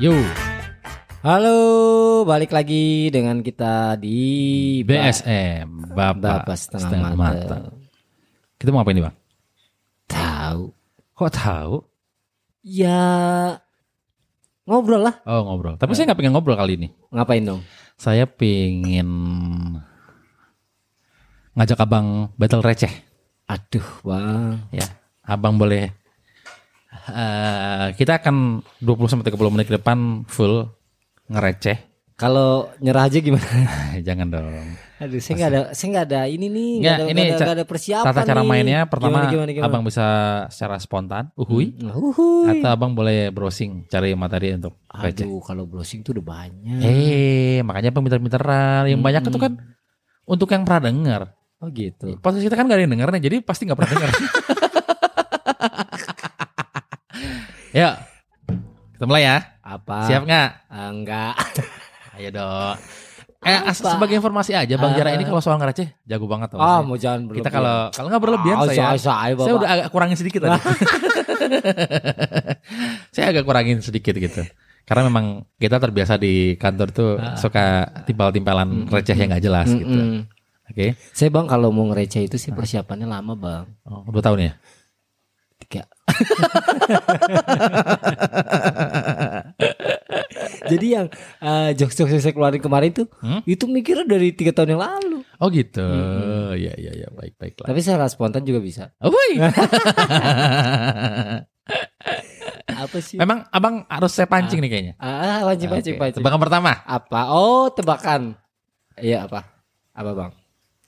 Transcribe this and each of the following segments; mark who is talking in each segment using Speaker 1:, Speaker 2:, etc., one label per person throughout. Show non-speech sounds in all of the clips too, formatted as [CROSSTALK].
Speaker 1: Yo,
Speaker 2: Halo, balik lagi dengan kita di
Speaker 1: BSM, Bapak,
Speaker 2: Bapak setengah mata.
Speaker 1: Kita mau ngapain nih bang?
Speaker 2: Tahu?
Speaker 1: Kok tahu?
Speaker 2: Ya ngobrol lah.
Speaker 1: Oh ngobrol. Tapi saya nggak pengen ngobrol kali ini.
Speaker 2: Ngapain dong?
Speaker 1: Saya pengen ngajak abang battle receh.
Speaker 2: Aduh, bang.
Speaker 1: Ya, abang boleh. Eh, kita akan 20 sampai 30 menit ke depan full ngereceh.
Speaker 2: Kalau nyerah aja gimana? [LAUGHS]
Speaker 1: Jangan dong.
Speaker 2: Aduh, saya nggak ada, saya nggak ada ini nih, nggak
Speaker 1: Ya,
Speaker 2: ada,
Speaker 1: ini
Speaker 2: nggak ada, ada persiapan
Speaker 1: Tata cara
Speaker 2: nih.
Speaker 1: mainnya pertama
Speaker 2: Gimana, gimana, gimana?
Speaker 1: abang bisa secara spontan, uhui,
Speaker 2: Hmm, uhuy.
Speaker 1: atau abang boleh browsing cari materi untuk receh.
Speaker 2: Aduh, kalau browsing tuh udah banyak.
Speaker 1: Eh, makanya pinter-pinteran. Yang banyak itu kan untuk yang pernah dengar.
Speaker 2: Oh gitu.
Speaker 1: Posisi kita kan gak ada yang denger nih, jadi pasti gak pernah dengar. [LAUGHS] ya, kita mulai ya.
Speaker 2: Apa?
Speaker 1: Siap nggak?
Speaker 2: Ah, enggak. [LAUGHS]
Speaker 1: Ayo dong. Eh, as- sebagai informasi aja, Bang Jara
Speaker 2: Ah.
Speaker 1: ini kalau soal ngereceh jago banget. tau
Speaker 2: Ah,
Speaker 1: saya.
Speaker 2: mau jangan berlebihan.
Speaker 1: kita kalau kalau nggak berlebihan
Speaker 2: Ah,
Speaker 1: saya,
Speaker 2: saya, saya,
Speaker 1: saya udah agak kurangin sedikit tadi. [LAUGHS] saya agak kurangin sedikit gitu. Karena memang kita terbiasa di kantor tuh suka timpal-timpalan receh yang nggak jelas gitu. Oke.
Speaker 2: Saya bang kalau mau ngereceh itu sih persiapannya lama bang.
Speaker 1: Oh, dua tahun ya?
Speaker 2: Tiga. Jadi yang eh, jokes-jokes yang saya keluarin kemarin tuh,
Speaker 1: Hmm?
Speaker 2: itu mikirnya dari tiga tahun yang lalu.
Speaker 1: Oh gitu. Iya iya iya baik baik lah.
Speaker 2: Tapi secara spontan juga bisa.
Speaker 1: Oh. [LAUGHS]
Speaker 2: Apa sih?
Speaker 1: Memang abang harus saya pancing nih kayaknya.
Speaker 2: Ah, pancing, pancing,
Speaker 1: Oke,
Speaker 2: pancing.
Speaker 1: Tebakan pertama.
Speaker 2: Apa? Oh, tebakan. Iya apa? Apa bang?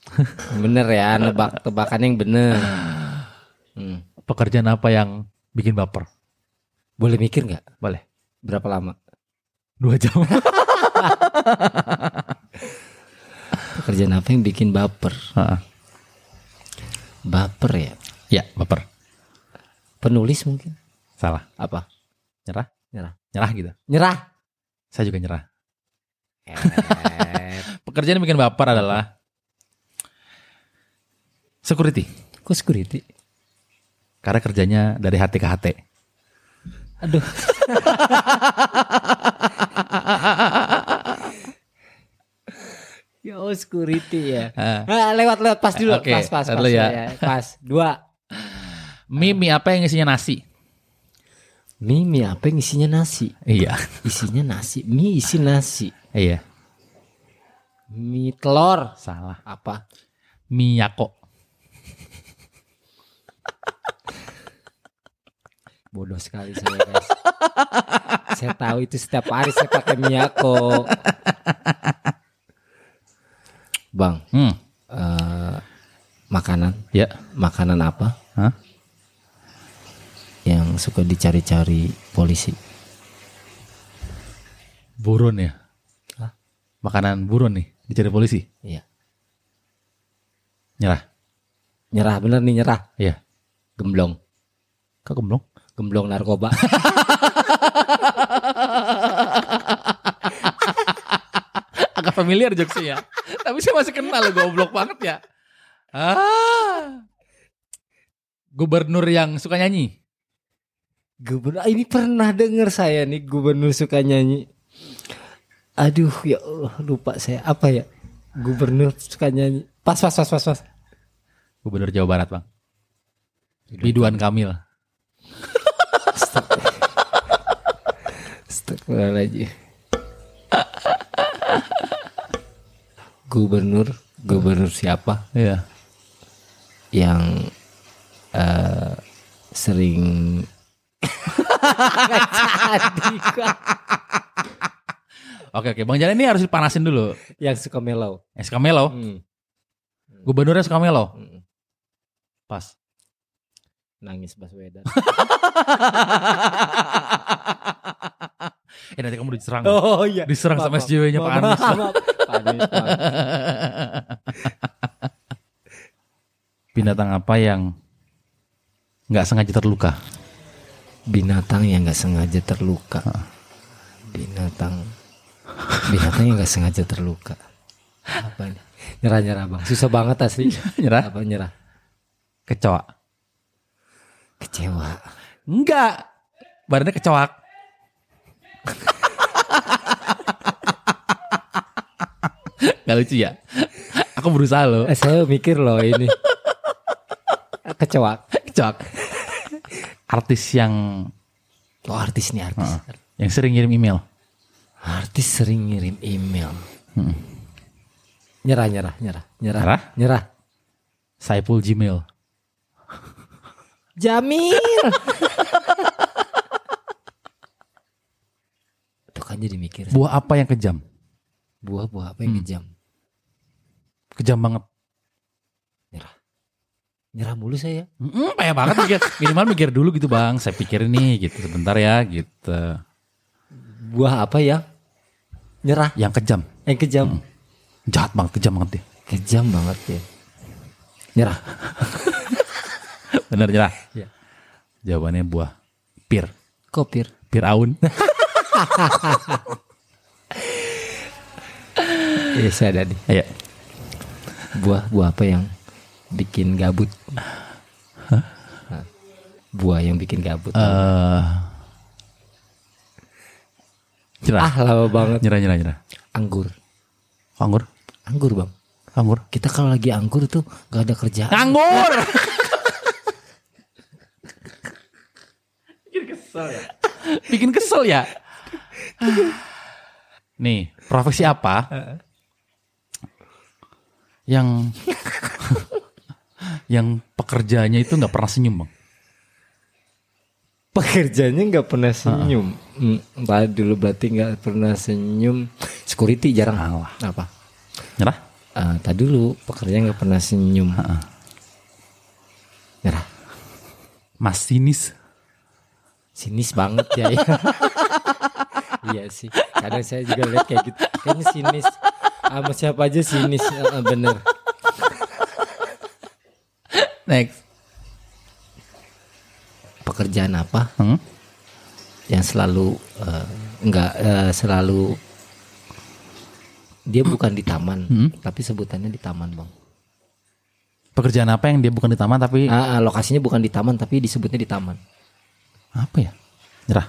Speaker 2: [LAUGHS] bener ya, nebak tebakan yang bener. [SIGHS] Hmm.
Speaker 1: Pekerjaan apa yang bikin baper?
Speaker 2: Boleh mikir nggak?
Speaker 1: Boleh.
Speaker 2: Berapa lama?
Speaker 1: Dua jam. [LAUGHS]
Speaker 2: Pekerjaan apa yang bikin baper?
Speaker 1: Heeh.
Speaker 2: Baper ya?
Speaker 1: ya baper.
Speaker 2: Penulis mungkin?
Speaker 1: Salah.
Speaker 2: Apa?
Speaker 1: Nyerah.
Speaker 2: Nyerah.
Speaker 1: Nyerah gitu.
Speaker 2: Nyerah.
Speaker 1: Saya juga nyerah.
Speaker 2: Eh, [LAUGHS]
Speaker 1: Pekerjaan yang bikin baper adalah security.
Speaker 2: kok security?
Speaker 1: Karena kerjanya dari hati ke hati.
Speaker 2: Aduh. [LAUGHS] ya oh security ya.
Speaker 1: Ah.
Speaker 2: Ah, lewat lewat pas dulu,
Speaker 1: Oke,
Speaker 2: pas pas pas
Speaker 1: dulu ya.
Speaker 2: Pas dua.
Speaker 1: Mie mie apa yang isinya nasi?
Speaker 2: Mie, mie apa yang isinya nasi?
Speaker 1: Iya.
Speaker 2: Isinya nasi. Mie isi nasi.
Speaker 1: Iya.
Speaker 2: Mie telur.
Speaker 1: Salah.
Speaker 2: Apa?
Speaker 1: Miyako.
Speaker 2: Bodoh sekali saya guys. saya tahu itu setiap hari saya pakai Miyako. Bang,
Speaker 1: Hmm.
Speaker 2: eh, makanan,
Speaker 1: Ya.
Speaker 2: makanan apa
Speaker 1: Hah?
Speaker 2: yang suka dicari-cari polisi?
Speaker 1: Buron ya.
Speaker 2: Hah?
Speaker 1: Makanan buron nih dicari polisi.
Speaker 2: Iya.
Speaker 1: Nyerah.
Speaker 2: Nyerah bener nih nyerah.
Speaker 1: Iya.
Speaker 2: Gemblong,
Speaker 1: Kok gemblong?
Speaker 2: Gemblong narkoba. [LAUGHS]
Speaker 1: Agak familiar jokesnya ya. Tapi saya masih kenal loh goblok banget ya. Ah. Gubernur yang suka nyanyi.
Speaker 2: Gubernur, ah, ini pernah denger saya nih gubernur suka nyanyi. Aduh ya Allah lupa saya apa ya? Gubernur suka nyanyi. Pas pas pas pas pas.
Speaker 1: Gubernur Jawa Barat, Bang. Ridwan Kamil.
Speaker 2: Astagfirullahaladzim. Gubernur, gubernur siapa
Speaker 1: Iya.
Speaker 2: yang eh, sering Jadi.
Speaker 1: Oke oke, Bang Jalan ini harus dipanasin dulu.
Speaker 2: yang suka melau.
Speaker 1: Eh, suka melo.
Speaker 2: Hmm.
Speaker 1: Gubernurnya suka melo.
Speaker 2: Hmm.
Speaker 1: Pas.
Speaker 2: Nangis Baswedan. [LAUGHS]
Speaker 1: eh nanti kamu diserang.
Speaker 2: Oh iya.
Speaker 1: Diserang sama
Speaker 2: Maaf,
Speaker 1: SJW-nya Pak Anies.
Speaker 2: maaf. Pak Anies.
Speaker 1: Binatang apa yang nggak sengaja terluka?
Speaker 2: Binatang yang nggak sengaja terluka. Binatang binatang yang nggak sengaja terluka. Apa ini? Nyerah nyerah bang. Susah banget asli.
Speaker 1: Nyerah?
Speaker 2: Apa nyerah?
Speaker 1: Kecoa.
Speaker 2: Kecewa.
Speaker 1: Enggak. Badannya kecoak. Gak lucu ya? Aku berusaha loh.
Speaker 2: eh, Saya mikir loh ini. Kecoak.
Speaker 1: Kecoak. Artis yang...
Speaker 2: Oh artis nih artis.
Speaker 1: Uh, yang sering ngirim email.
Speaker 2: Artis sering ngirim email.
Speaker 1: Hmm.
Speaker 2: Nyerah, nyerah, nyerah, nyerah,
Speaker 1: nyerah,
Speaker 2: nyerah.
Speaker 1: Saipul Gmail.
Speaker 2: Jamil. [LAUGHS] Tuh kan jadi mikir.
Speaker 1: Buah apa yang kejam?
Speaker 2: Buah-buah apa yang kejam?
Speaker 1: Kejam banget.
Speaker 2: Nyerah. Nyerah mulu saya.
Speaker 1: Mm, payah banget mikir. Minimal mikir dulu gitu bang. Saya pikir ini gitu. Sebentar ya gitu.
Speaker 2: Buah apa yang nyerah?
Speaker 1: Yang kejam.
Speaker 2: Yang kejam.
Speaker 1: Jahat banget. Kejam banget deh.
Speaker 2: Kejam banget ya. Nyerah. [LAUGHS]
Speaker 1: Bener nyerah.
Speaker 2: Iya.
Speaker 1: Jawabannya buah pir.
Speaker 2: Kopir.
Speaker 1: Pir aun. [LAUGHS]
Speaker 2: Iya saya ada nih.
Speaker 1: Iya.
Speaker 2: Buah-buah apa yang bikin gabut? Hah? Buah yang bikin gabut.
Speaker 1: Eh nyerah.
Speaker 2: ah lama banget.
Speaker 1: Nyerah, nyerah, nyerah.
Speaker 2: Anggur.
Speaker 1: Anggur.
Speaker 2: Anggur bang.
Speaker 1: Anggur.
Speaker 2: Kita kalau lagi anggur tuh gak ada kerjaan.
Speaker 1: Anggur. [LAUGHS] Bikin kesel ya. [LAUGHS] Bikin kesel ya. Nih, profesi apa yang [LAUGHS] yang pekerjaannya itu nggak pernah senyum bang?
Speaker 2: Pekerjaannya nggak pernah senyum. Hmm, tadi dulu berarti nggak pernah senyum. Security jarang.
Speaker 1: Alah.
Speaker 2: Apa?
Speaker 1: Nyerah?
Speaker 2: Ah, tadi dulu pekerjaan nggak pernah senyum. Nyerah.
Speaker 1: Mas sinis.
Speaker 2: Banget ya. ya. [LAUGHS] iya sih. Kadang saya juga lihat kayak gitu. Kayaknya sinis. Sama siapa aja sinis. Ah, bener.
Speaker 1: Next.
Speaker 2: Pekerjaan apa
Speaker 1: Hmm?
Speaker 2: yang selalu eh, nggak eh, selalu dia bukan di taman, tapi sebutannya di taman bang.
Speaker 1: Pekerjaan apa yang dia bukan di taman tapi
Speaker 2: Ah, ah, lokasinya bukan di taman tapi disebutnya di taman.
Speaker 1: Apa ya? Nyerah.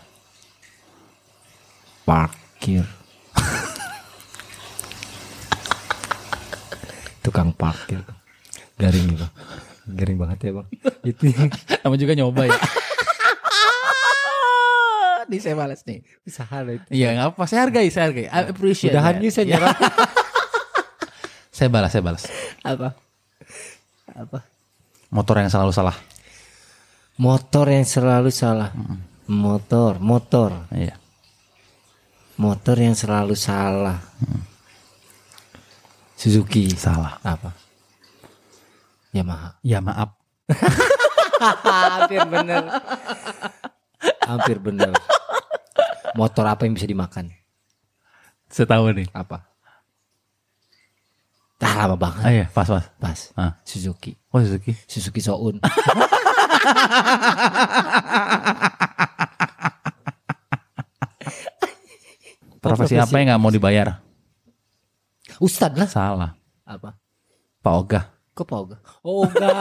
Speaker 2: Parkir. Tukang parkir. Garing nih bang. Garing banget ya bang. Itu
Speaker 1: Kamu juga nyoba ya. [LAUGHS] Di saya balas nih.
Speaker 2: usaha lah itu.
Speaker 1: Iya nggak apa, saya hargai, saya hargai. I appreciate.
Speaker 2: Udahan
Speaker 1: that.
Speaker 2: yuk saya nyerah. [LAUGHS]
Speaker 1: Saya balas, saya balas.
Speaker 2: Apa? Apa?
Speaker 1: Motor yang selalu salah.
Speaker 2: Motor yang selalu salah. Motor, motor,
Speaker 1: Iya.
Speaker 2: motor yang selalu salah. Suzuki.
Speaker 1: Salah.
Speaker 2: Apa? Yamaha.
Speaker 1: Ya maaf. [LAUGHS]
Speaker 2: Hampir bener. Hampir bener. Motor apa yang bisa dimakan?
Speaker 1: Saya tahu nih.
Speaker 2: Apa? Dah lama banget.
Speaker 1: Ah iya, pas pas.
Speaker 2: Pas.
Speaker 1: Ah.
Speaker 2: Suzuki.
Speaker 1: Oh Suzuki.
Speaker 2: Suzuki Soun. [LAUGHS]
Speaker 1: Profesi apa yang nggak mau dibayar?
Speaker 2: Ustad lah.
Speaker 1: Salah.
Speaker 2: Apa?
Speaker 1: Pak Oga.
Speaker 2: Kok Pak Oga? Oga,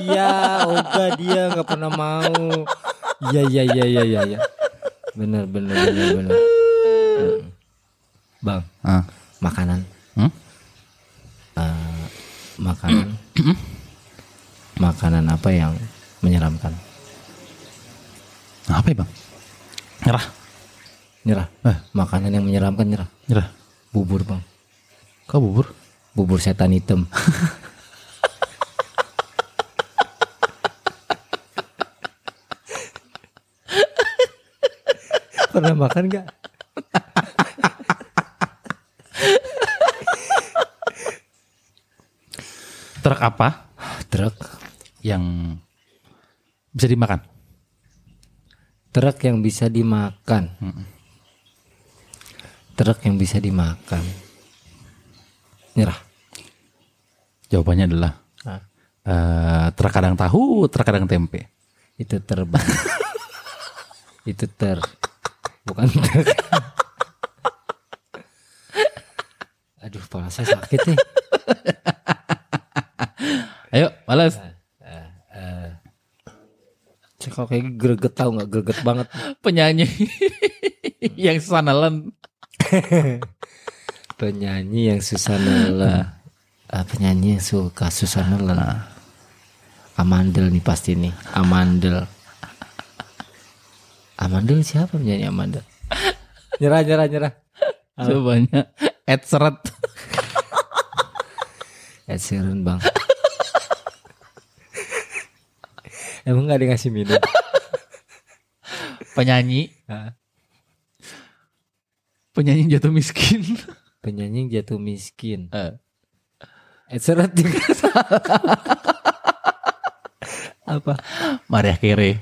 Speaker 2: iya, Oga dia nggak pernah mau. Iya, iya, iya, iya, iya, iya. Bener, bener, bener, bener. Mm. Bang,
Speaker 1: Ah.
Speaker 2: makanan,
Speaker 1: Hmm?
Speaker 2: eh, makanan, makanan apa yang menyeramkan?
Speaker 1: Apa ya bang? Nyerah.
Speaker 2: Nyerah.
Speaker 1: Eh.
Speaker 2: Makanan yang menyeramkan nyerah.
Speaker 1: Nyerah.
Speaker 2: Bubur bang,
Speaker 1: Kau bubur?
Speaker 2: bubur setan hitam. [LAUGHS] Pernah makan gak?
Speaker 1: Truk apa
Speaker 2: Truk,
Speaker 1: yang bisa dimakan?
Speaker 2: truk yang bisa dimakan. Truk yang bisa dimakan. Nyerah.
Speaker 1: Jawabannya adalah
Speaker 2: Ah,
Speaker 1: eh terkadang tahu, terkadang tempe.
Speaker 2: itu terbang. [LAUGHS] itu ter. Bukan truk. [LAUGHS] Aduh, kepala saya sakit nih. [LAUGHS]
Speaker 1: Ayo, balas.
Speaker 2: Kalau kayak greget tahu nggak greget banget.
Speaker 1: Penyanyi [LAUGHS] yang sanalan. [LAUGHS]
Speaker 2: Penyanyi yang susah nelen. Ah, penyanyi yang suka susah nelen. Amandel nih pasti nih. Amandel. Amandel siapa penyanyi Amandel? [LAUGHS] Nyerah, nyerah, nyerah.
Speaker 1: Cobanya Ed Seret.
Speaker 2: Ed Sheeran bang. Emang gak dikasih minum?
Speaker 1: Penyanyi.
Speaker 2: Hah?
Speaker 1: Penyanyi jatuh miskin. [LAUGHS]
Speaker 2: Penyanyi jatuh miskin.
Speaker 1: Eh.
Speaker 2: Ed Sheeran juga Apa?
Speaker 1: Maria Carey.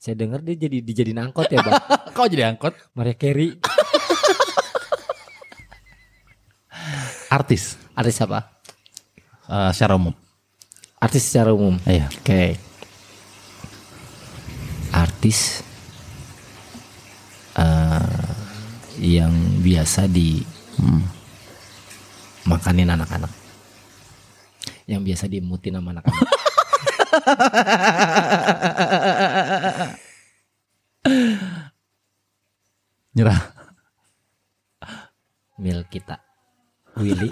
Speaker 2: Saya dengar dia jadi dijadiin angkot ya bang. [LAUGHS]
Speaker 1: Kau jadi angkot?
Speaker 2: Maria Carey.
Speaker 1: Artis.
Speaker 2: Artis apa?
Speaker 1: Eh, secara umum.
Speaker 2: Artis secara umum.
Speaker 1: Iya.
Speaker 2: Oke. Artis eh, yang biasa di
Speaker 1: Hmm.
Speaker 2: makanin anak-anak. Yang biasa dimutin sama anak-anak. [LAUGHS]
Speaker 1: Nyerah.
Speaker 2: Mil kita. Willy.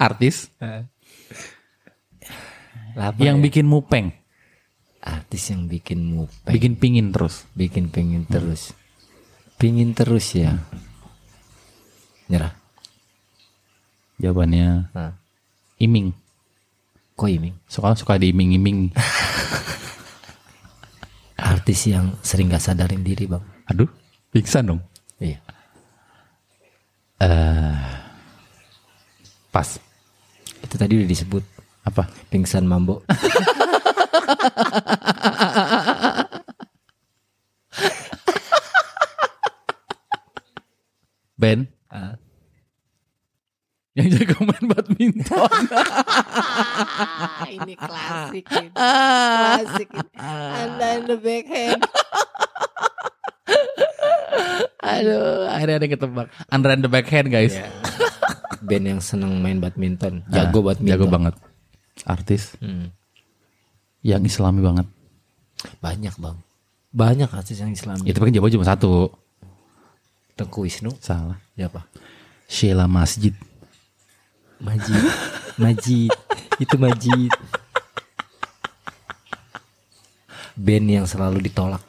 Speaker 1: Artis
Speaker 2: Lapa
Speaker 1: yang
Speaker 2: ya?
Speaker 1: bikin mupeng,
Speaker 2: artis yang bikin mupeng.
Speaker 1: bikin pingin terus.
Speaker 2: bikin pengen terus. Pingin terus ya. Nyerah.
Speaker 1: Jawabannya
Speaker 2: Nah,
Speaker 1: iming.
Speaker 2: kok ini?
Speaker 1: Suka suka diiming-iming. [LAUGHS]
Speaker 2: Artis yang sering gak sadarin diri bang.
Speaker 1: Aduh, pingsan dong.
Speaker 2: Iya.
Speaker 1: Pas.
Speaker 2: Itu tadi udah disebut
Speaker 1: Apa?
Speaker 2: pingsan mambo.
Speaker 1: Ben
Speaker 2: Ah.
Speaker 1: yang jago main badminton. [LAUGHS]
Speaker 2: ini klasik ini. Klasik ini. Anda in the backhand.
Speaker 1: Aduh, akhirnya ada yang ketebak. Andra and the backhand guys.
Speaker 2: Band yang seneng main badminton. Jago
Speaker 1: Ah,
Speaker 2: badminton.
Speaker 1: Jago banget. Artis
Speaker 2: Hmm.
Speaker 1: yang islami banget.
Speaker 2: Banyak bang. Banyak artis yang Islam.
Speaker 1: Itu kan jawaban cuma satu.
Speaker 2: Tengku Wisnu.
Speaker 1: Salah.
Speaker 2: Siapa?
Speaker 1: Sheila Masjid.
Speaker 2: Majid. Majid. Itu Majid. Band yang selalu ditolak.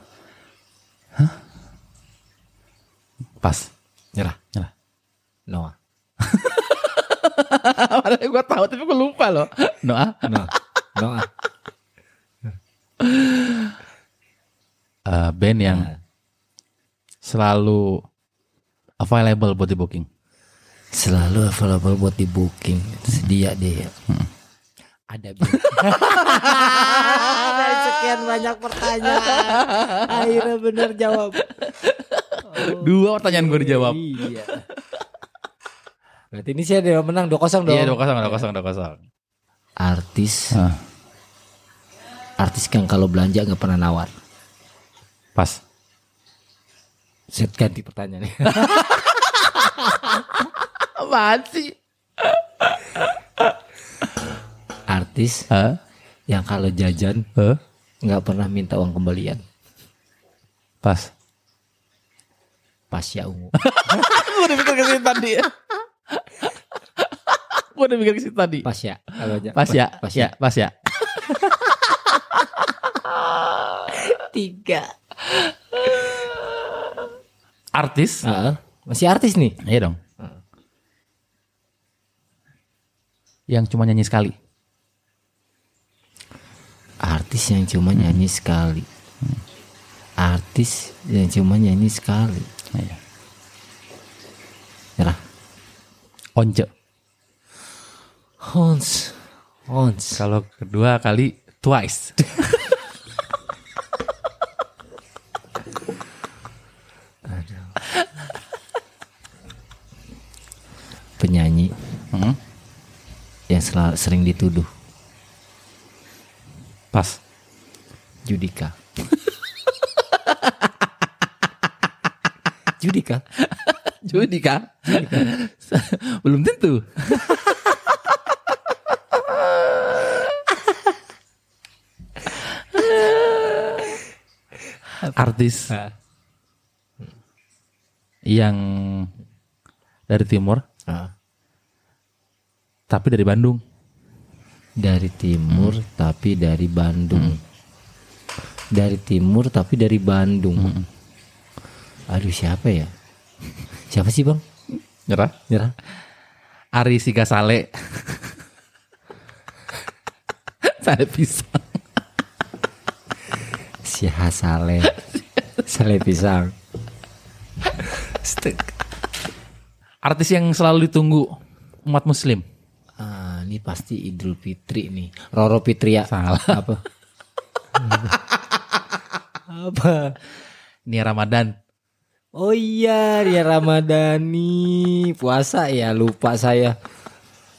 Speaker 1: Pas.
Speaker 2: Nyerah.
Speaker 1: Nyerah.
Speaker 2: Noah.
Speaker 1: Padahal gue tahu tapi gue lupa loh. Noah.
Speaker 2: Noah. Noah.
Speaker 1: Eh, band yang
Speaker 2: Nah.
Speaker 1: selalu available buat di booking.
Speaker 2: Selalu available buat di booking. Sedia deh. Ada band. Dan [LAUGHS] sekian banyak pertanyaan. Akhirnya bener jawab.
Speaker 1: Dua pertanyaan gue dijawab.
Speaker 2: Iya. Berarti ini sih ada yang menang 2-0 dong.
Speaker 1: Iya kosong, dua kosong, dua kosong.
Speaker 2: Artis,
Speaker 1: Ah,
Speaker 2: artis yang kalau belanja nggak pernah nawar.
Speaker 1: pas.
Speaker 2: Set ganti pertanyaannya. [LAUGHS]
Speaker 1: Apaan sih?
Speaker 2: Artis
Speaker 1: Hah?
Speaker 2: yang kalau jajan nggak pernah minta uang kembalian.
Speaker 1: Pas.
Speaker 2: Pasya ungu. [LAUGHS]
Speaker 1: gue udah mikir ke situ tadi. Gue udah mikir ke situ tadi.
Speaker 2: Pasya. Kalau aja.
Speaker 1: Pas ya,
Speaker 2: Pas
Speaker 1: ya, pas ya.
Speaker 2: Tiga.
Speaker 1: Artis.
Speaker 2: Heeh. masih artis nih.
Speaker 1: Iya dong. Yang cuma nyanyi sekali.
Speaker 2: Artis yang cuma nyanyi sekali. Artis yang cuma nyanyi sekali.
Speaker 1: Iya.
Speaker 2: Nyerah.
Speaker 1: Once.
Speaker 2: Hans. Hans.
Speaker 1: Kalau kedua kali twice. [LAUGHS]
Speaker 2: Penyanyi
Speaker 1: Hmm?
Speaker 2: yang selalu sering dituduh.
Speaker 1: Pas.
Speaker 2: Judika. [LAUGHS] Judika.
Speaker 1: Judika. [LAUGHS] Belum tentu. artis yang dari timur tapi dari Bandung.
Speaker 2: Dari timur tapi dari Bandung. Dari timur tapi dari Bandung. Aduh siapa ya? Siapa sih bang?
Speaker 1: Nyerah?
Speaker 2: Nyerah.
Speaker 1: Ari Sigasale. Sale pisang.
Speaker 2: Si Hasale. Sale pisang. Stek.
Speaker 1: Artis yang selalu ditunggu umat muslim.
Speaker 2: Ah, ini pasti Idul Fitri nih. Roro Fitria.
Speaker 1: Salah.
Speaker 2: Apa? Apa?
Speaker 1: Nia Ramadan.
Speaker 2: Oh iya, Ria Ramadhani. Puasa ya, lupa saya.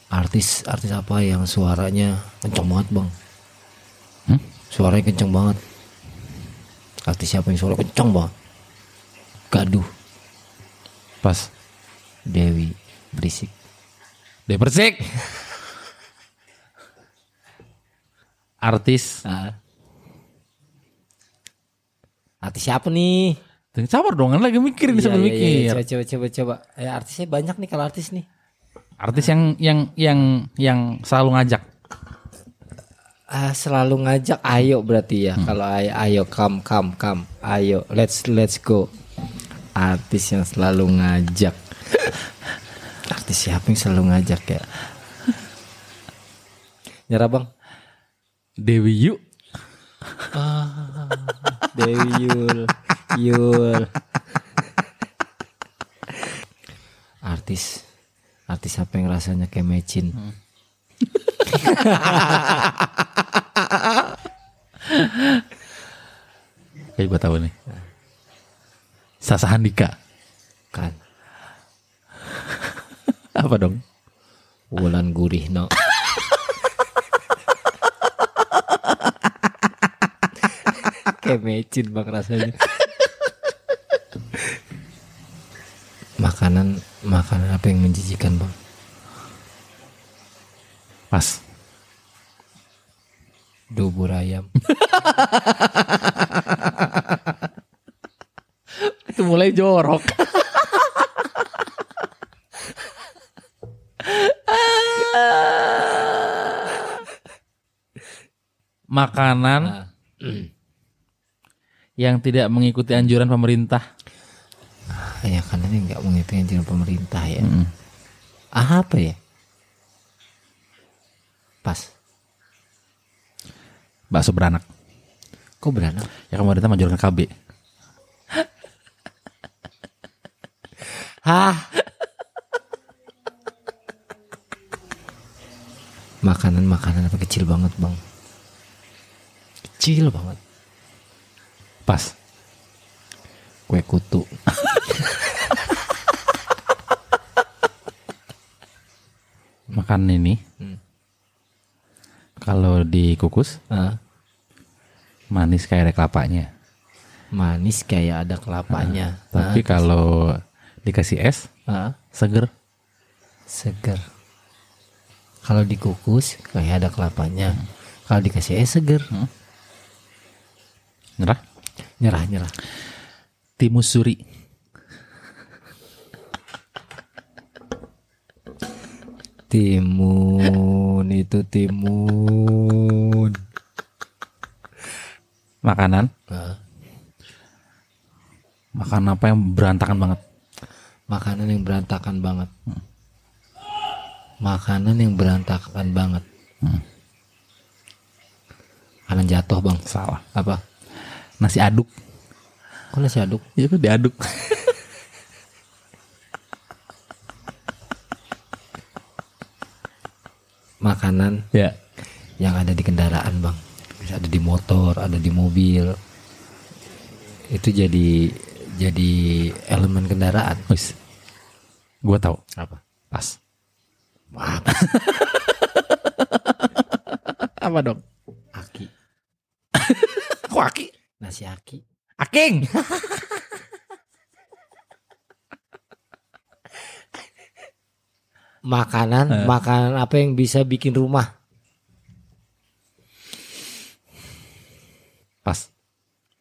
Speaker 2: Artis artis apa yang suaranya kenceng banget, Bang?
Speaker 1: Hmm?
Speaker 2: Suaranya kenceng banget. Artis siapa yang suara kenceng banget? Gaduh,
Speaker 1: Pas.
Speaker 2: Dewi berisik.
Speaker 1: Dia bersik. Artis.
Speaker 2: Ah. Artis siapa nih?
Speaker 1: Sabar dong, kan lagi mikir nih
Speaker 2: Iya,
Speaker 1: sambil
Speaker 2: iya,
Speaker 1: mikir.
Speaker 2: iya, Coba coba coba coba. Eh, artisnya banyak nih kalau artis nih.
Speaker 1: Artis yang yang yang yang selalu ngajak.
Speaker 2: Ah, selalu ngajak ayo berarti ya. Kalau ayo, ayo come come come. Ayo let's let's go. Artis yang selalu ngajak. [LAUGHS] Artis siapa yang selalu ngajak ya? Nyerah bang.
Speaker 1: Dewi Yu.
Speaker 2: Dewi Yul. Yul. Artis. Artis apa yang rasanya kayak mecin? [LAUGHS]
Speaker 1: Kayak gue tahu nih. Sasa Handika.
Speaker 2: Kan. [LAUGHS]
Speaker 1: Apa dong?
Speaker 2: Wulan gurih no. [LAUGHS] Kayak mecin bang rasanya. Makanan makanan apa yang menjijikan bang?
Speaker 1: Pas.
Speaker 2: Dubur ayam. [LAUGHS]
Speaker 1: Itu mulai jorok. Makanan
Speaker 2: Ah.
Speaker 1: yang tidak mengikuti anjuran pemerintah.
Speaker 2: Mengikuti anjuran pemerintah ya.
Speaker 1: Mm.
Speaker 2: Ah, apa ya? Pas.
Speaker 1: Bakso beranak.
Speaker 2: Kok beranak?
Speaker 1: Ya pemerintah menganjurkan KB. [LAUGHS]
Speaker 2: Hah? Makanan-makanan apa kecil banget bang? Kecil banget.
Speaker 1: Pas.
Speaker 2: Kue kutu. [LAUGHS]
Speaker 1: Makan ini.
Speaker 2: Hmm.
Speaker 1: Kalau dikukus
Speaker 2: Ah,
Speaker 1: manis kayak ada kelapanya.
Speaker 2: manis kayak ada kelapanya.
Speaker 1: Tapi kalau dikasih es
Speaker 2: Ah,
Speaker 1: seger.
Speaker 2: seger. Kalau dikukus kayak ada kelapanya. Kalau dikasih es seger.
Speaker 1: Nyerah.
Speaker 2: Nyerah nyerah.
Speaker 1: Timus suri.
Speaker 2: Timun itu timun.
Speaker 1: Makanan. Makan apa yang berantakan banget.
Speaker 2: makanan yang berantakan banget. Makanan yang berantakan banget. Makanan jatuh bang.
Speaker 1: Salah.
Speaker 2: Apa?
Speaker 1: Nasi aduk.
Speaker 2: Kok nasi aduk?
Speaker 1: Ya kan diaduk.
Speaker 2: Makanan
Speaker 1: ya.
Speaker 2: yang ada di kendaraan bang. Bisa ada di motor, ada di mobil. Itu jadi jadi elemen kendaraan.
Speaker 1: Wis. Gua tahu.
Speaker 2: Apa?
Speaker 1: Pas.
Speaker 2: Apa? [LAUGHS]
Speaker 1: Apa dong?
Speaker 2: Aki. [LAUGHS]
Speaker 1: Kok aki?
Speaker 2: Nasi aki.
Speaker 1: Aking. [LAUGHS]
Speaker 2: Makanan, makanan apa yang bisa bikin rumah?
Speaker 1: Pas.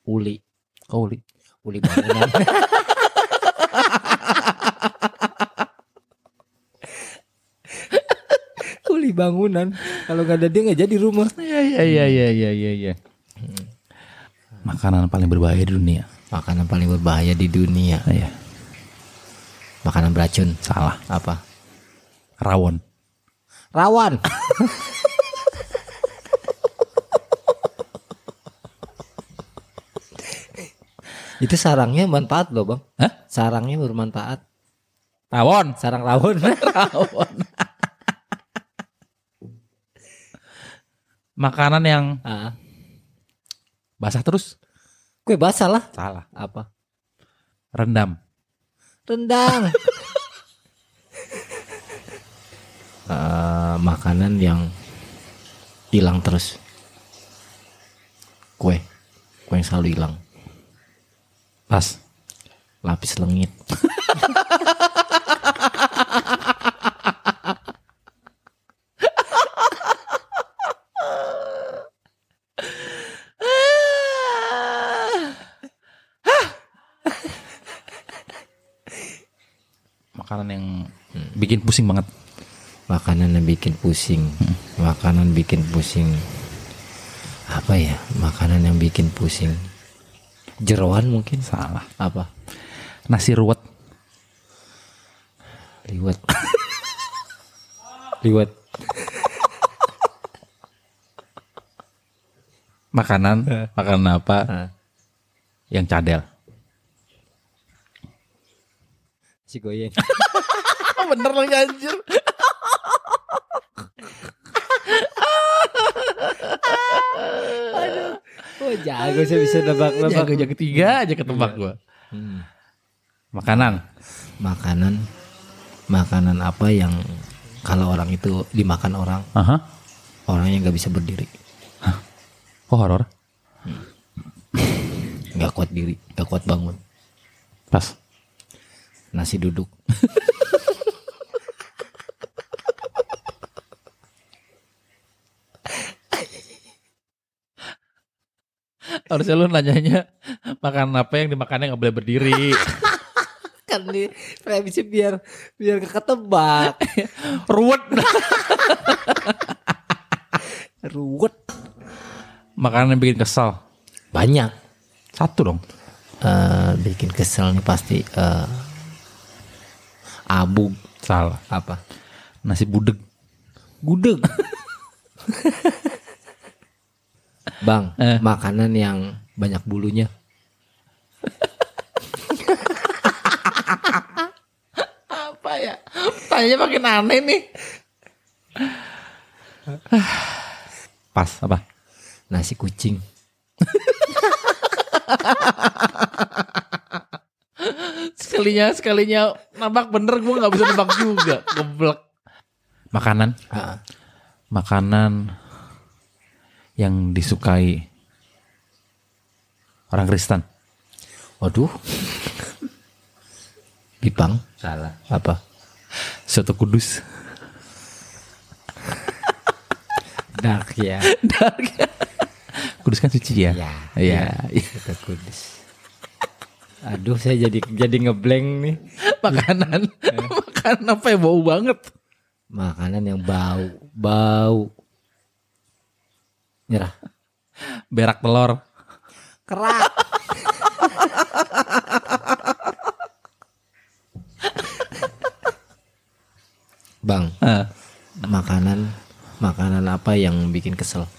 Speaker 2: Uli.
Speaker 1: Kau li.
Speaker 2: Kuli bangunan. [LAUGHS] Kuli bangunan. Kalau nggak ada dia nggak jadi rumah.
Speaker 1: Iya iya iya iya iya iya. iya. Makanan paling berbahaya di dunia.
Speaker 2: Makanan paling berbahaya di dunia.
Speaker 1: Iya.
Speaker 2: Makanan beracun.
Speaker 1: Salah.
Speaker 2: Apa?
Speaker 1: Rawon.
Speaker 2: Rawan. Itu sarangnya manfaat loh bang.
Speaker 1: Hah?
Speaker 2: Sarangnya bermanfaat.
Speaker 1: Rawon.
Speaker 2: Sarang rawon. [LAUGHS]
Speaker 1: Rawon. Makanan yang
Speaker 2: ah,
Speaker 1: basah terus.
Speaker 2: kue basah lah.
Speaker 1: Salah.
Speaker 2: Apa?
Speaker 1: Rendam.
Speaker 2: Rendang. [LAUGHS] makanan yang hilang terus. Kue. Kue yang selalu hilang.
Speaker 1: Pas.
Speaker 2: Lapis lengit.
Speaker 1: Makanan yang bikin pusing banget.
Speaker 2: Makanan yang bikin pusing. Makanan bikin pusing. Apa ya? Makanan yang bikin pusing. Jeroan mungkin.
Speaker 1: Salah.
Speaker 2: Apa?
Speaker 1: Nasi ruwet.
Speaker 2: Liwet. [LAUGHS] Liwet.
Speaker 1: Makanan. Makanan apa?
Speaker 2: Ah.
Speaker 1: Yang cadel.
Speaker 2: Si goyeng. [LAUGHS]
Speaker 1: Bener lagi anjir.
Speaker 2: Jago saya bisa nebak-nebak.
Speaker 1: Jago jago tiga aja ketebak gua.
Speaker 2: Hmm.
Speaker 1: Makanan.
Speaker 2: Makanan. Makanan apa yang kalau orang itu dimakan orang,
Speaker 1: Aha.
Speaker 2: orangnya nggak bisa berdiri,
Speaker 1: Oh horor.
Speaker 2: nggak kuat diri, nggak kuat bangun.
Speaker 1: Pas.
Speaker 2: Nasi duduk. [LAUGHS]
Speaker 1: Harusnya lu nanyanya makan apa yang dimakannya nggak boleh berdiri. [LAUGHS]
Speaker 2: kan di premisi biar biar ketebak. [LAUGHS]
Speaker 1: Ruwet.
Speaker 2: Ruwet.
Speaker 1: Makanan yang bikin kesal.
Speaker 2: Banyak.
Speaker 1: Satu dong.
Speaker 2: Eh, bikin kesel nih pasti eh abu
Speaker 1: Salah.
Speaker 2: apa?
Speaker 1: Nasi budeg.
Speaker 2: Gudeg. [LAUGHS] Bang,
Speaker 1: Eh.
Speaker 2: makanan yang banyak bulunya.
Speaker 1: Apa ya? Tanya makin aneh nih. Pas apa?
Speaker 2: Nasi kucing.
Speaker 1: Sekalinya sekalinya nabak bener gue nggak bisa nebak juga. Geblek. Makanan.
Speaker 2: Ah,
Speaker 1: Makanan yang disukai orang Kristen.
Speaker 2: Waduh. [LAUGHS] Bipang.
Speaker 1: Salah.
Speaker 2: Apa?
Speaker 1: Soto kudus. [LAUGHS]
Speaker 2: Dark ya.
Speaker 1: Kudus kan suci ya?
Speaker 2: Ya.
Speaker 1: Iya.
Speaker 2: Kita kudus. Aduh, saya jadi jadi ngeblank nih.
Speaker 1: Makanan. [LAUGHS] Makanan apa yang bau banget?
Speaker 2: Makanan yang bau, bau. Nyerah.
Speaker 1: Berak telur.
Speaker 2: Kerak. Bang,
Speaker 1: Ah,
Speaker 2: makanan makanan apa yang bikin kesel?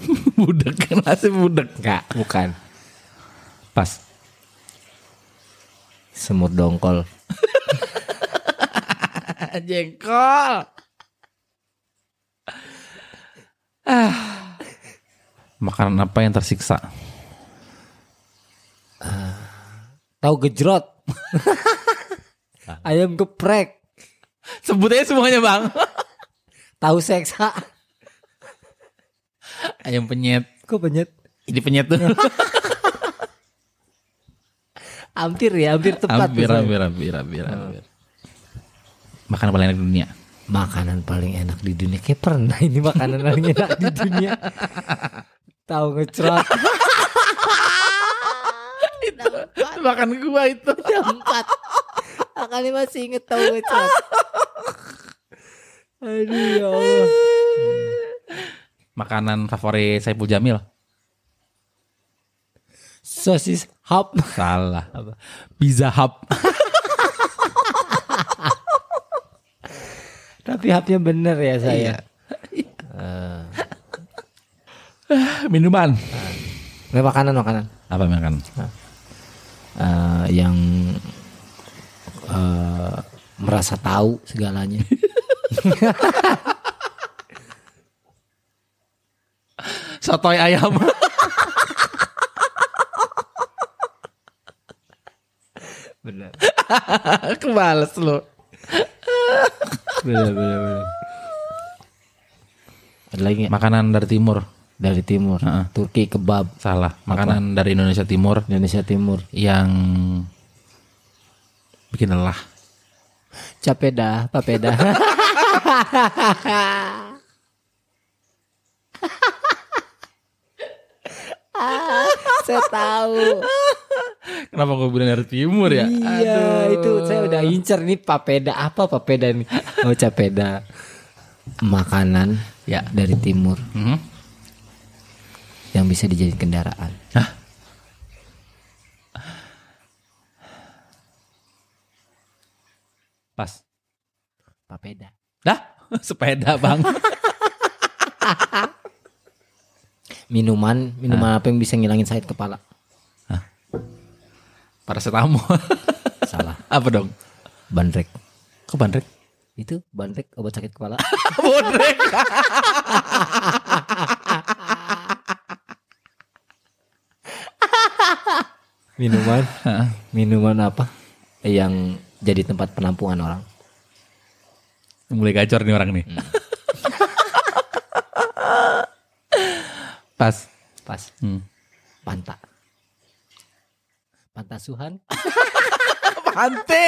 Speaker 2: [LAUGHS]
Speaker 1: budek nasi budek.
Speaker 2: Enggak, bukan.
Speaker 1: Pas.
Speaker 2: Semur dongkol. [LAUGHS]
Speaker 1: Jengkol. Ah. Makanan apa yang tersiksa?
Speaker 2: Tahu gejrot. [LAUGHS] Ayam geprek.
Speaker 1: Sebut aja semuanya bang.
Speaker 2: Tahu seksa.
Speaker 1: Ayam penyet.
Speaker 2: Kok penyet?
Speaker 1: Ini penyet tuh.
Speaker 2: Hampir ya, hampir tepat.
Speaker 1: hampir, hampir, hampir, hampir, hampir. Makanan paling enak di dunia.
Speaker 2: Makanan paling enak di dunia. Kayak pernah ini makanan paling enak di dunia. Tahu ngecrot. [LAUGHS]
Speaker 1: Itu Makan gua itu. [LAUGHS]
Speaker 2: 4. Akali masih inget tau gue Chat. Aduh ya Allah.
Speaker 1: Makanan favorit Saiful Jamil.
Speaker 2: Sosis hub.
Speaker 1: Salah. Pizza Hut. [LAUGHS]
Speaker 2: Tapi hubnya bener ya saya.
Speaker 1: Minuman.
Speaker 2: Nggak makanan makanan.
Speaker 1: Apa makan?
Speaker 2: Eh, yang eh, merasa tahu segalanya. [LAUGHS]
Speaker 1: Sotoy ayam.
Speaker 2: bener. [LAUGHS]
Speaker 1: Kebales lu.
Speaker 2: Bener bener bener. Ada lagi?
Speaker 1: Makanan dari timur.
Speaker 2: dari timur.
Speaker 1: Heeh.
Speaker 2: Turki kebab
Speaker 1: Salah. Makanan dari Indonesia Timur
Speaker 2: Indonesia Timur.
Speaker 1: yang bikin lelah.
Speaker 2: Capek dah, papeda. [LAUGHS] Ah, saya tahu.
Speaker 1: Kenapa gue bilang dari timur ya?
Speaker 2: Iya, itu saya udah incer nih papeda apa papeda nih? Oh, capeda. Makanan
Speaker 1: Ya.
Speaker 2: dari timur
Speaker 1: Mhm.
Speaker 2: yang bisa dijadikan kendaraan.
Speaker 1: Hah? Pas.
Speaker 2: Papeda.
Speaker 1: Dah, [LAUGHS] sepeda bang. [LAUGHS]
Speaker 2: Minuman, minuman apa yang bisa ngilangin sakit kepala?
Speaker 1: Paracetamol. [LAUGHS]
Speaker 2: Salah.
Speaker 1: apa dong?
Speaker 2: Bandrek.
Speaker 1: Kok bandrek?
Speaker 2: Itu bandrek obat sakit kepala. [LAUGHS]
Speaker 1: Bodrek.
Speaker 2: Minuman? Minuman apa? Yang jadi tempat penampungan orang.
Speaker 1: Mulai gacor nih orang nih. Pas.
Speaker 2: Pas.
Speaker 1: Hmm.
Speaker 2: Panta. Pantasuhan.
Speaker 1: Pante.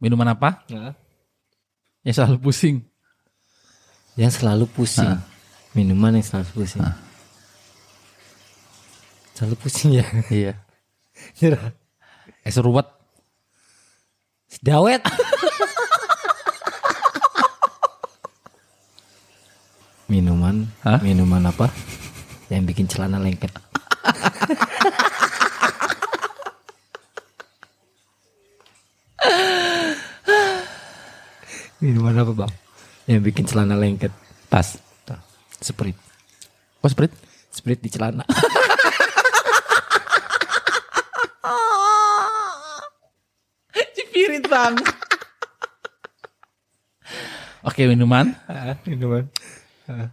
Speaker 1: Minuman apa? Yang selalu pusing.
Speaker 2: Yang selalu pusing. Minuman yang selalu pusing. Selalu pusing ya.
Speaker 1: Iya.
Speaker 2: Nyerah.
Speaker 1: Es ruwet.
Speaker 2: Dawet. minuman.
Speaker 1: Hah?
Speaker 2: Minuman apa? Yang bikin celana lengket. minuman apa bang? Yang bikin celana lengket.
Speaker 1: Pas.
Speaker 2: Sprite.
Speaker 1: Oh sprit?
Speaker 2: Sprite di celana. [LAUGHS]
Speaker 1: Cipirit bang. Oke minuman.
Speaker 2: minuman.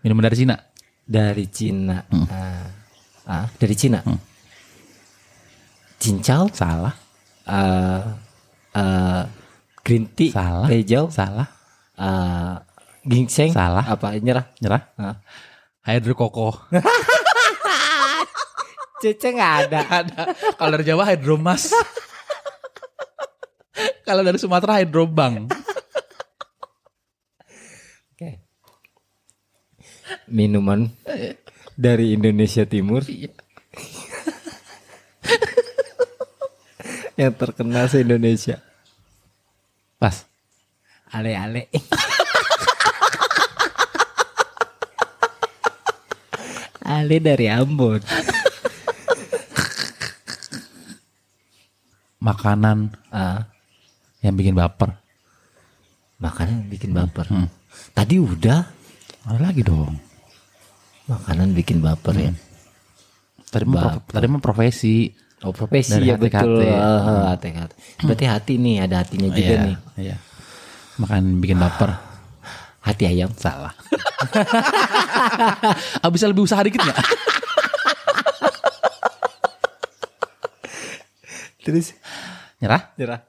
Speaker 1: Minuman dari Cina.
Speaker 2: Dari Cina. Ah. Ah, dari Cina. Cincau.
Speaker 1: Salah.
Speaker 2: eh eh, green tea.
Speaker 1: Salah.
Speaker 2: Hijau.
Speaker 1: Salah.
Speaker 2: eh, ginseng.
Speaker 1: Salah.
Speaker 2: Apa nyerah?
Speaker 1: Nyerah.
Speaker 2: Ah.
Speaker 1: Hydrokoko. [LAUGHS]
Speaker 2: Cece nggak ada.
Speaker 1: Ada. Kalau dari Jawa hidromas. [LAUGHS] Kalau dari Sumatera hidrobang.
Speaker 2: Minuman dari Indonesia Timur [LAUGHS] yang terkenal se Indonesia.
Speaker 1: Pas.
Speaker 2: Ale-ale. [LAUGHS] Ale dari Ambon.
Speaker 1: Makanan
Speaker 2: Ah,
Speaker 1: yang bikin baper.
Speaker 2: makanan bikin baper.
Speaker 1: Hmm.
Speaker 2: Tadi udah
Speaker 1: Ada lagi dong.
Speaker 2: makanan bikin baper ya.
Speaker 1: Tadi mah tadi mah profesi.
Speaker 2: Oh profesi
Speaker 1: Dari
Speaker 2: ya
Speaker 1: hati
Speaker 2: betul.
Speaker 1: hati.
Speaker 2: Ah, hati ke hati. Berarti hati nih ada hatinya juga
Speaker 1: Iya,
Speaker 2: nih.
Speaker 1: Iya. Makan bikin baper.
Speaker 2: Hati ayam.
Speaker 1: Salah. [LAUGHS] ah, bisa lebih usaha dikit nggak?
Speaker 2: Terus
Speaker 1: Nyerah?
Speaker 2: nyerah.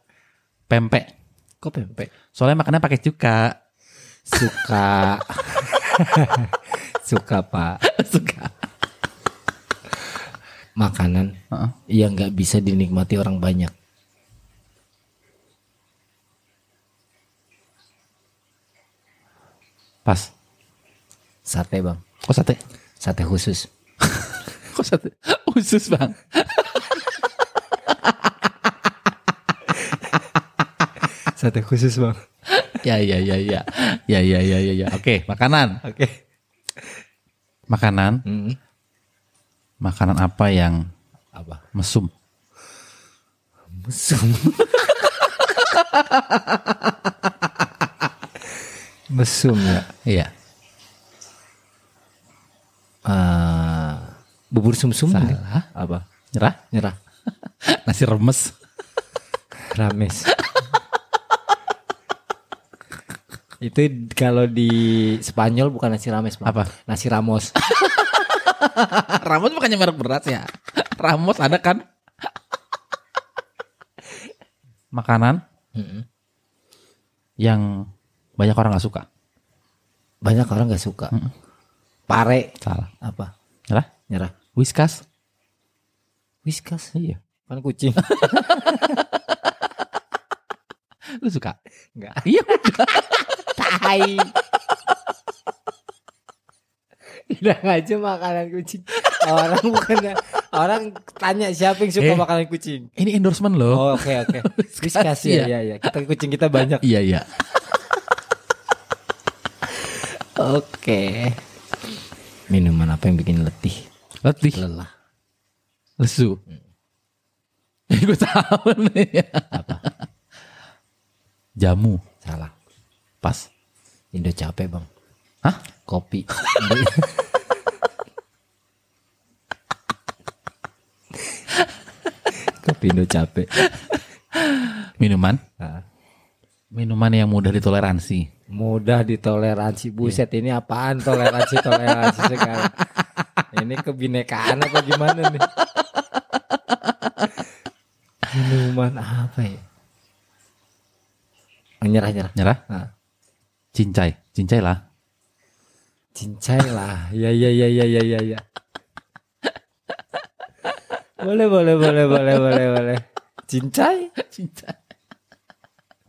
Speaker 1: Pempek.
Speaker 2: Kok pempek?
Speaker 1: Soalnya makannya pakai cuka.
Speaker 2: Suka. [LAUGHS] [LAUGHS] Suka pak. [LAUGHS]
Speaker 1: Suka.
Speaker 2: Makanan
Speaker 1: Heeh.
Speaker 2: yang nggak bisa dinikmati orang banyak.
Speaker 1: Pas.
Speaker 2: Sate bang.
Speaker 1: Kok sate?
Speaker 2: Sate khusus. [LAUGHS]
Speaker 1: Kok sate usus bang?
Speaker 2: Sate khusus bang.
Speaker 1: Ya ya ya ya ya ya ya ya ya. Oke makanan.
Speaker 2: Oke.
Speaker 1: Makanan.
Speaker 2: Hmm.
Speaker 1: Makanan apa yang
Speaker 2: Apa?
Speaker 1: mesum?
Speaker 2: Mesum. [LAUGHS] Mesum ya.
Speaker 1: Iya.
Speaker 2: Ah, bubur sumsum nih.
Speaker 1: Salah.
Speaker 2: Apa?
Speaker 1: Nyerah?
Speaker 2: Nyerah. [LAUGHS]
Speaker 1: Nasi remes.
Speaker 2: Rames. Itu kalau di Spanyol bukan nasi rames.
Speaker 1: Apa?
Speaker 2: Nasi ramos. [LAUGHS]
Speaker 1: Ramos bukannya merek beras ya? Ramos ada kan? Makanan
Speaker 2: Mm-mm.
Speaker 1: yang banyak orang nggak suka.
Speaker 2: Banyak orang gak suka. Pare.
Speaker 1: Salah.
Speaker 2: Apa?
Speaker 1: Nyerah?
Speaker 2: Nyerah.
Speaker 1: Whiskas.
Speaker 2: Whiskas.
Speaker 1: Iya.
Speaker 2: Kan kucing. [LAUGHS]
Speaker 1: Lu suka?
Speaker 2: Enggak.
Speaker 1: Iya. [LAUGHS]
Speaker 2: Tai. Bilang aja makanan kucing. Orang bukan orang tanya siapa yang suka
Speaker 1: Eh.
Speaker 2: makanan kucing.
Speaker 1: Ini endorsement loh.
Speaker 2: Oh, oke oke. [LAUGHS] Whiskas ya, ya ya. Kita kucing kita banyak.
Speaker 1: Iya iya.
Speaker 2: Oke. Minuman apa yang bikin letih?
Speaker 1: Letih.
Speaker 2: Lelah.
Speaker 1: Lesu. [LAUGHS] Eh, gue tahu nih.
Speaker 2: Apa?
Speaker 1: Jamu.
Speaker 2: Salah.
Speaker 1: Pas.
Speaker 2: Indo capek, Bang.
Speaker 1: Hah?
Speaker 2: Kopi. [LAUGHS] Kopi Indo capek.
Speaker 1: Minuman.
Speaker 2: Nah,
Speaker 1: Minuman yang mudah ditoleransi.
Speaker 2: mudah ditoleransi. Buset, ini apaan toleransi toleransi sekarang? Ini kebinekaan apa gimana nih? Minuman apa ya? Nyerah nyerah.
Speaker 1: Nyerah?
Speaker 2: Nah.
Speaker 1: Cincai. Cincai lah.
Speaker 2: Cincai lah. Ya ya ya ya ya ya ya. Boleh boleh boleh boleh boleh boleh. Cincai?
Speaker 1: Cincai.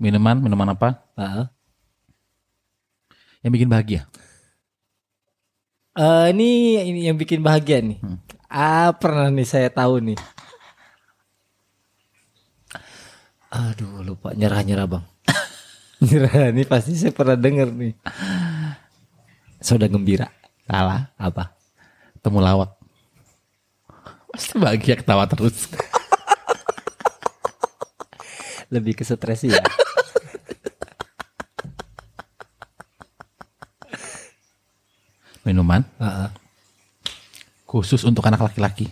Speaker 1: Minuman. Minuman apa?
Speaker 2: Heeh.
Speaker 1: Yang bikin bahagia.
Speaker 2: Eh, ini ini yang bikin bahagia nih. Ah, pernah nih saya tahu nih. Aduh, lupa nyerah-nyerah, Bang. Ini pasti saya pernah denger nih. Soda gembira.
Speaker 1: Salah.
Speaker 2: Apa?
Speaker 1: Temu lawak. Pasti bahagia ketawa terus. [LAUGHS]
Speaker 2: Lebih ke stres ya.
Speaker 1: Minuman.
Speaker 2: Heeh.
Speaker 1: Khusus untuk anak laki-laki.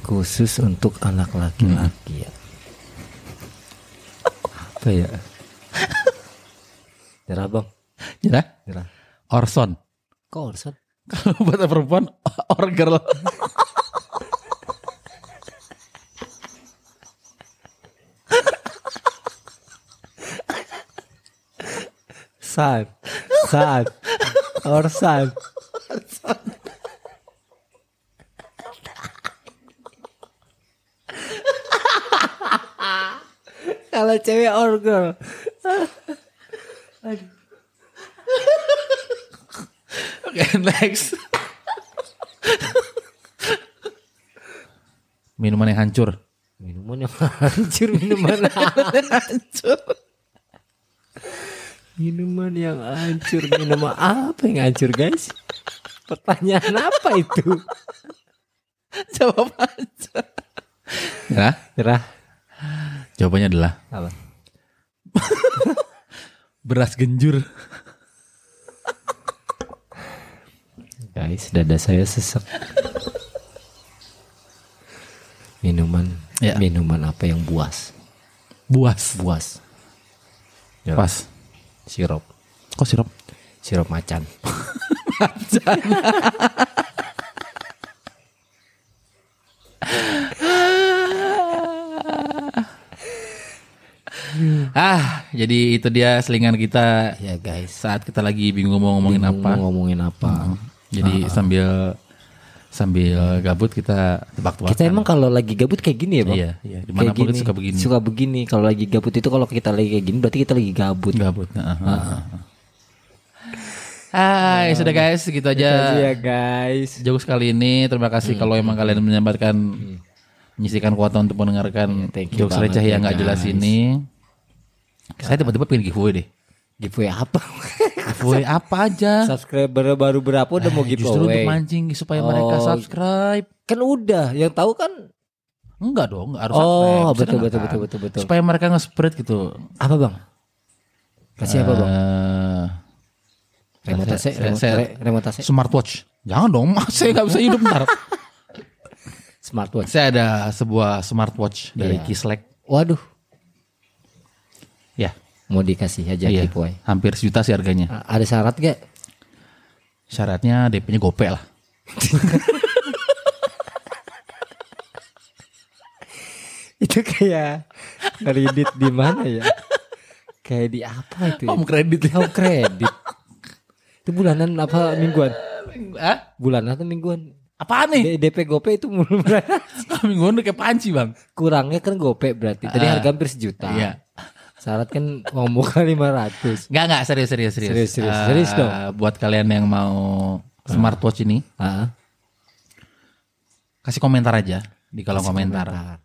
Speaker 2: Khusus untuk anak laki-laki ya. Apa ya? Nyerah, Bang.
Speaker 1: Nyerah?
Speaker 2: Nyerah.
Speaker 1: Orson.
Speaker 2: Kok Orson? [LAUGHS]
Speaker 1: Kalau buat perempuan, or girl.
Speaker 2: San. San. Orsan. Kalau cewek or girl.
Speaker 1: Oke, next. Minuman yang hancur.
Speaker 2: Minuman yang hancur, minuman
Speaker 1: hancur.
Speaker 2: Minuman yang hancur, minuman apa yang hancur guys? Pertanyaan apa itu?
Speaker 1: Jawab aja. Ya,
Speaker 2: Nyerah.
Speaker 1: jawabannya adalah
Speaker 2: Apa? [LAUGHS]
Speaker 1: beras genjur.
Speaker 2: Guys, dada saya sesek. Minuman,
Speaker 1: Ya.
Speaker 2: minuman apa yang buas?
Speaker 1: Buas.
Speaker 2: Buas.
Speaker 1: Pas.
Speaker 2: Sirup,
Speaker 1: Kok sirup?
Speaker 2: sirup macan. [LAUGHS]
Speaker 1: Ah, jadi itu dia selingan kita
Speaker 2: Ya guys,
Speaker 1: saat kita lagi bingung mau ngomongin apa.
Speaker 2: Mau ngomongin apa?
Speaker 1: Jadi sambil sambil gabut kita tebak-tebakan.
Speaker 2: Kita emang kalau lagi gabut kayak gini ya, Bang?
Speaker 1: Iya, iya. Di mana pun kita suka begini.
Speaker 2: Suka begini. Kalau lagi gabut itu kalau kita lagi kayak gini berarti kita lagi gabut.
Speaker 1: Gabut. Ah, ah. Hai, sudah guys, segitu
Speaker 2: Itu aja
Speaker 1: aja.
Speaker 2: ya guys.
Speaker 1: Jauh sekali ini. Terima kasih
Speaker 2: Hmm.
Speaker 1: kalau emang kalian menyempatkan menyisikan kuota untuk mendengarkan
Speaker 2: thank you
Speaker 1: jokes receh
Speaker 2: ya,
Speaker 1: yang nggak jelas ini. Saya tiba-tiba pengen giveaway deh.
Speaker 2: Giveaway apa? [LAUGHS]
Speaker 1: Giveaway apa aja?
Speaker 2: Subscriber baru berapa udah mau
Speaker 1: Eh, Justru untuk
Speaker 2: giveaway?
Speaker 1: mancing supaya mereka
Speaker 2: Oh.
Speaker 1: subscribe.
Speaker 2: Kan udah, yang tahu kan
Speaker 1: Enggak dong, enggak harus subscribe.
Speaker 2: Oh, betul betul betul betul betul.
Speaker 1: Supaya mereka nge-spread gitu.
Speaker 2: Apa, Bang? Kasih apa, Bang?
Speaker 1: Eh,
Speaker 2: Remote AC,
Speaker 1: saya-
Speaker 2: remote, AC.
Speaker 1: smartwatch. Jangan dong, [LAUGHS] saya nggak bisa hidup ntar. [LAUGHS]
Speaker 2: Smartwatch.
Speaker 1: saya ada sebuah smartwatch dari
Speaker 2: Iya.
Speaker 1: Kislek.
Speaker 2: Waduh, mau dikasih aja
Speaker 1: iya.
Speaker 2: giveaway.
Speaker 1: Hampir sejuta sih harganya.
Speaker 2: A- Ada syarat gak?
Speaker 1: Syaratnya DP-nya gope lah. [LAUGHS]
Speaker 2: Itu kayak kredit di mana ya? Kayak di apa itu? Ya?
Speaker 1: Om kredit.
Speaker 2: Oh, kredit. Itu bulanan apa mingguan?
Speaker 1: Hah?
Speaker 2: Bulanan atau mingguan?
Speaker 1: Apaan nih?
Speaker 2: D- DP GoPay itu mulu bulanan. [LAUGHS]
Speaker 1: Mingguan udah kayak panci bang.
Speaker 2: Kurangnya kan GoPay berarti. Tadi
Speaker 1: Ah.
Speaker 2: harga hampir sejuta.
Speaker 1: Iya.
Speaker 2: Syarat kan uang muka 500.
Speaker 1: Enggak enggak serius serius serius.
Speaker 2: Serius, serius.
Speaker 1: Eh,
Speaker 2: Serius dong.
Speaker 1: Buat kalian yang mau smartwatch ini
Speaker 2: Ah,
Speaker 1: kasih komentar aja di kolom komentar.
Speaker 2: ah.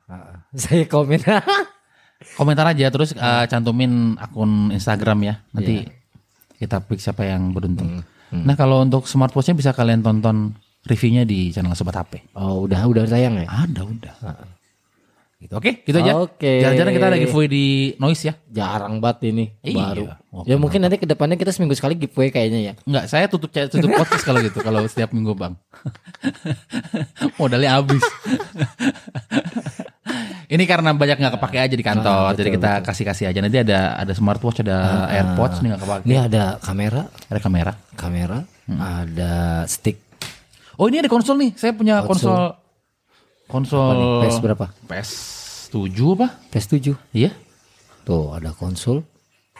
Speaker 2: Saya komen. [LAUGHS]
Speaker 1: Komentar aja terus eh, cantumin akun Instagram ya. Nanti
Speaker 2: Iya.
Speaker 1: kita pick siapa yang beruntung.
Speaker 2: Hmm,
Speaker 1: Nah kalau untuk smartwatchnya bisa kalian tonton reviewnya di channel Sobat HP.
Speaker 2: oh, udah udah sayang ya?
Speaker 1: Ada udah. Gitu. Oke, gitu aja.
Speaker 2: Oke.
Speaker 1: Jarang-jarang kita ada giveaway di Noise ya.
Speaker 2: Jarang banget ini
Speaker 1: Iya.
Speaker 2: baru.
Speaker 1: Oh,
Speaker 2: ya mungkin nanti ke depannya kita seminggu sekali giveaway kayaknya ya.
Speaker 1: Enggak, saya tutup tutup podcast kalau gitu kalau setiap minggu, Bang. [LAUGHS] Modalnya habis. [LAUGHS] Ini karena banyak nggak kepake aja di kantor,
Speaker 2: Ah, betul,
Speaker 1: jadi kita kasih-kasih aja. Nanti ada ada smartwatch, ada AirPods nih nggak kepake.
Speaker 2: Ini ada kamera,
Speaker 1: Ada kamera.
Speaker 2: kamera,
Speaker 1: Hmm.
Speaker 2: ada stick.
Speaker 1: Oh ini ada konsol nih. Saya punya konsol konsol
Speaker 2: PS berapa?
Speaker 1: PS 7 apa?
Speaker 2: PS7.
Speaker 1: Iya.
Speaker 2: Tuh ada konsol.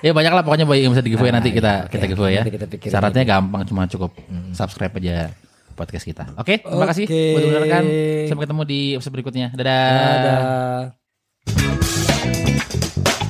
Speaker 1: Ya banyak lah pokoknya yang bisa di giveaway
Speaker 2: Ah,
Speaker 1: nanti kita
Speaker 2: oke,
Speaker 1: kita giveaway ya.
Speaker 2: Kita
Speaker 1: Syaratnya gampang cuma cukup subscribe aja podcast kita. Oke, terima kasih
Speaker 2: Oke.
Speaker 1: buat mendengarkan. Sampai ketemu di episode berikutnya. Dadah.
Speaker 2: Ada.